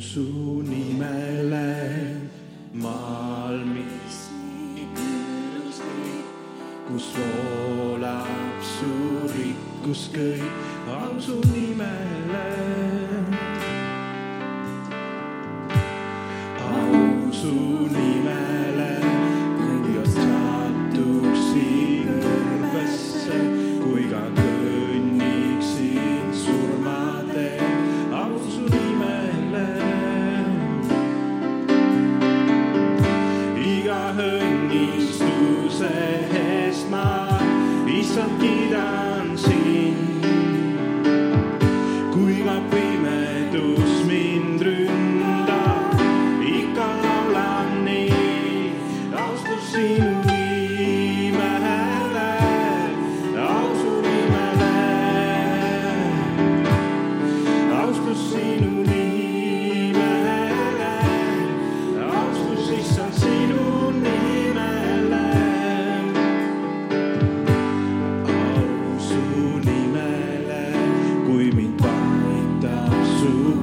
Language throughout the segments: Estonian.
su nimele maailmis nii küllus kõik, kus voolab su rikkus kõik, au su nimele. au su nimele.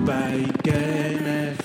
bij kennis.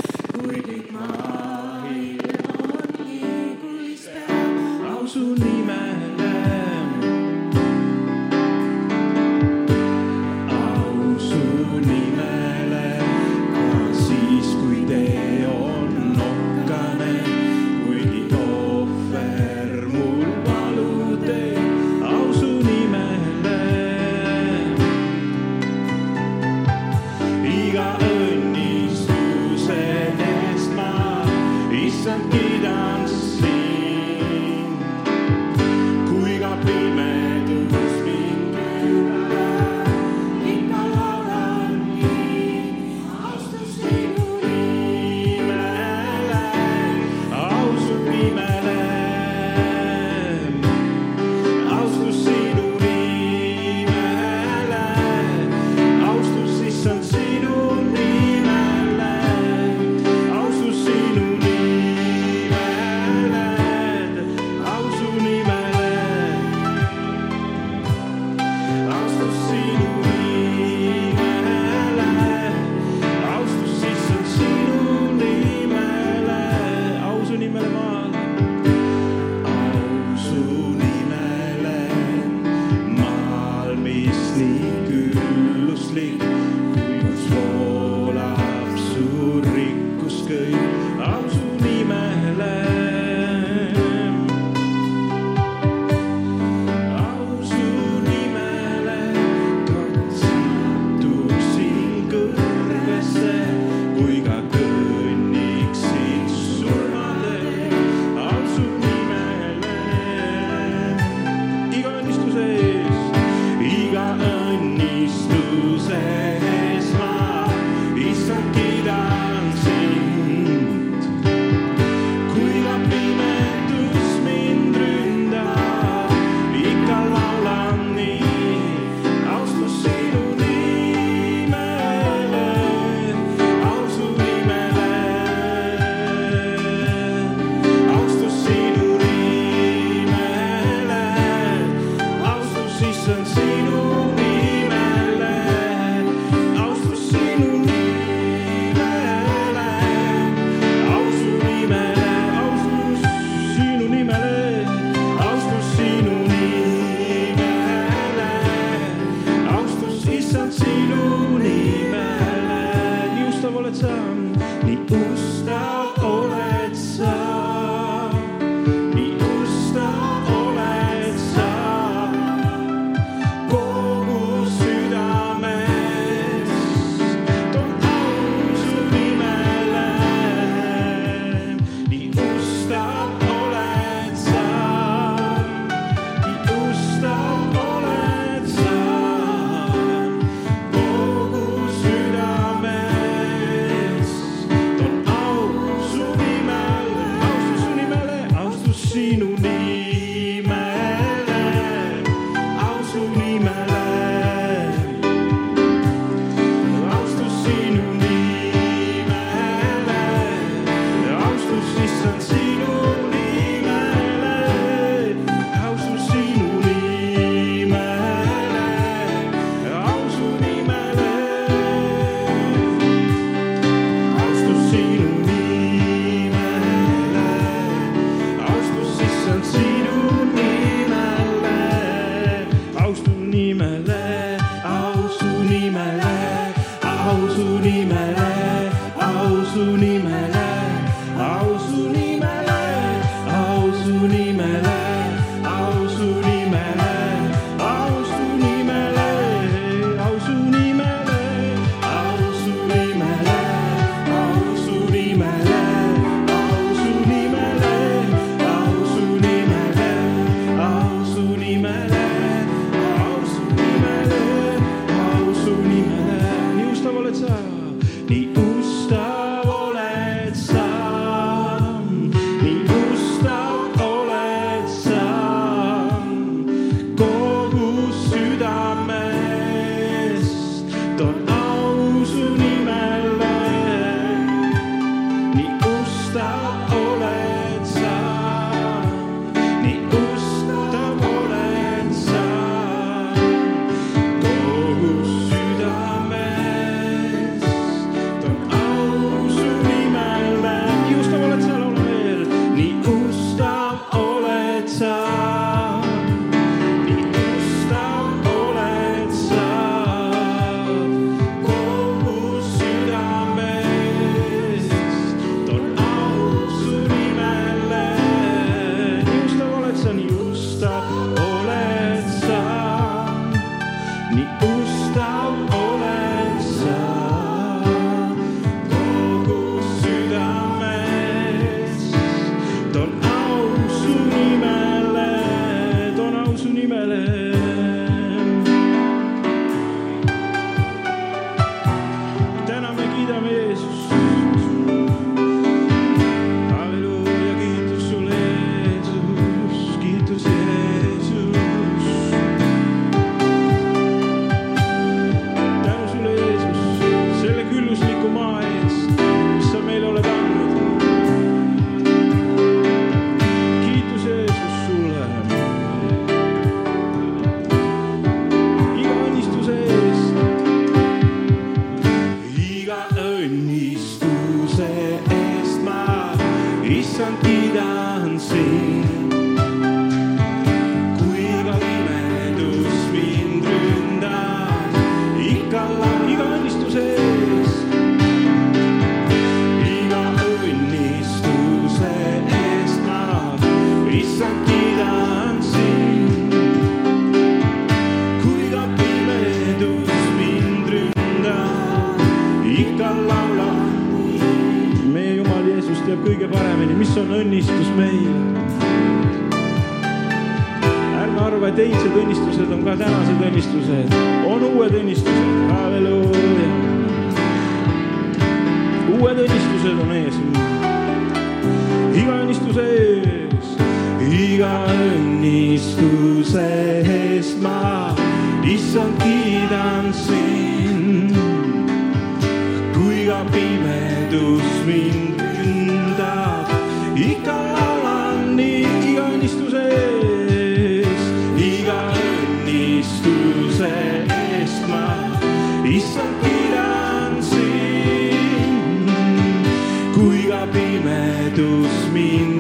paremini, mis on õnnistus meile. ärme arva, et eilsed õnnistused on ka tänased õnnistused, on uued õnnistused, halleluuja. uued õnnistused on ees. iga õnnistuse ees, iga õnnistuse eest ma issand kiidan sind. Pimedus mind iga laulan nii iga õnnistuse eest, iga õnnistuse eest ma issand kiidan sind, kui ka pimedus mind.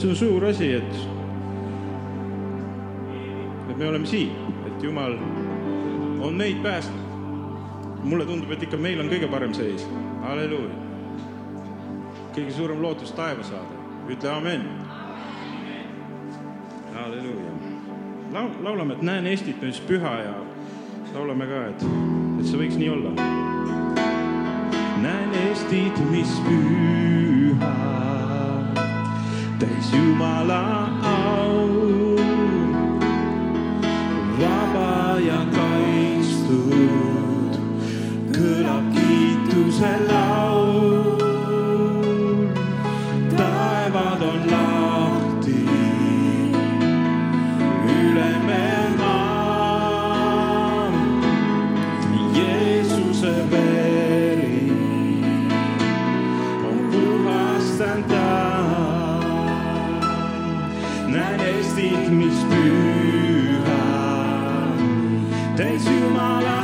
on, see on suur asi, et, et me oleme siin, et Jumal on meid päästnud. mulle tundub, et ikka meil on kõige parem seis, halleluuja. kõige suurem lootus taeva saada, ütle amen. halleluuja. Laul-, laulame, et näen Eestit nüüd püha ja laulame ka, et, et see võiks nii olla. näen Eestit, mis püha täis Jumala au. vaba ja kaitstud kõlab kiituse laul. taevad on lahti üle mere maa. Jeesuse vee. To my life.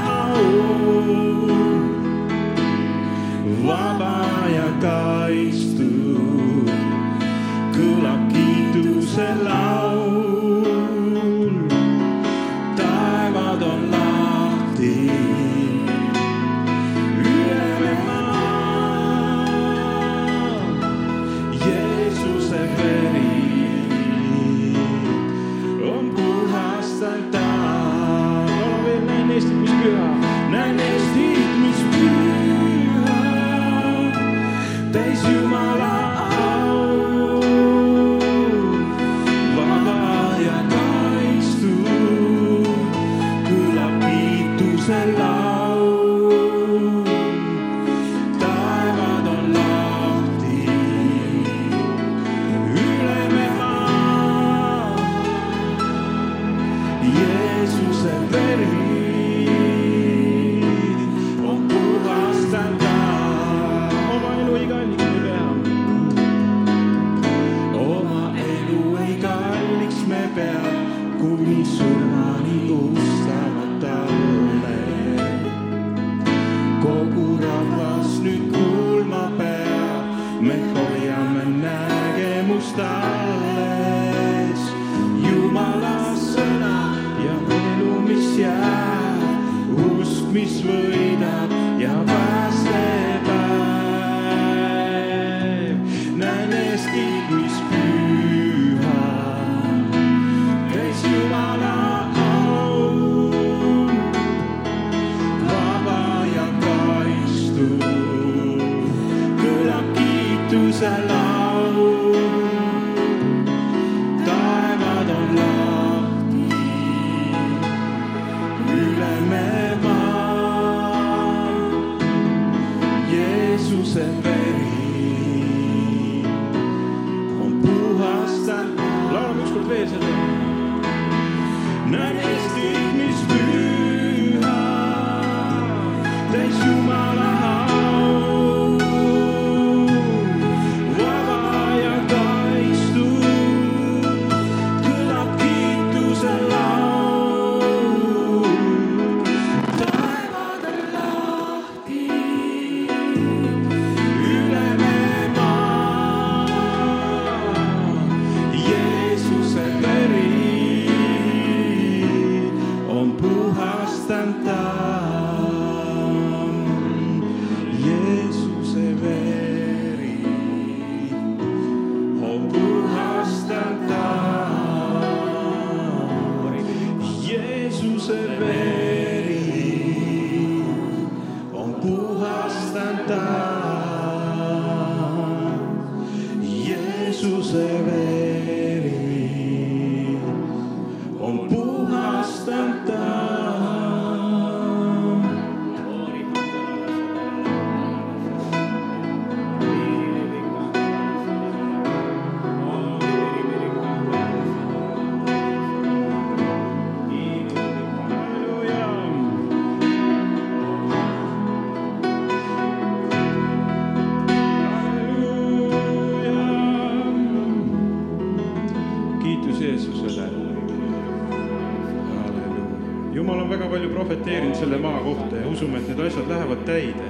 profeteerinud selle maa kohta ja usume, et need asjad lähevad täide.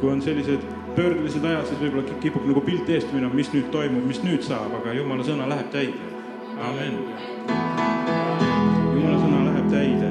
kui on sellised pöördelised ajad, siis võib-olla kipub nagu pilt eest minema, mis nüüd toimub, mis nüüd saab, aga jumala sõna läheb täide. amin. jumala sõna läheb täide.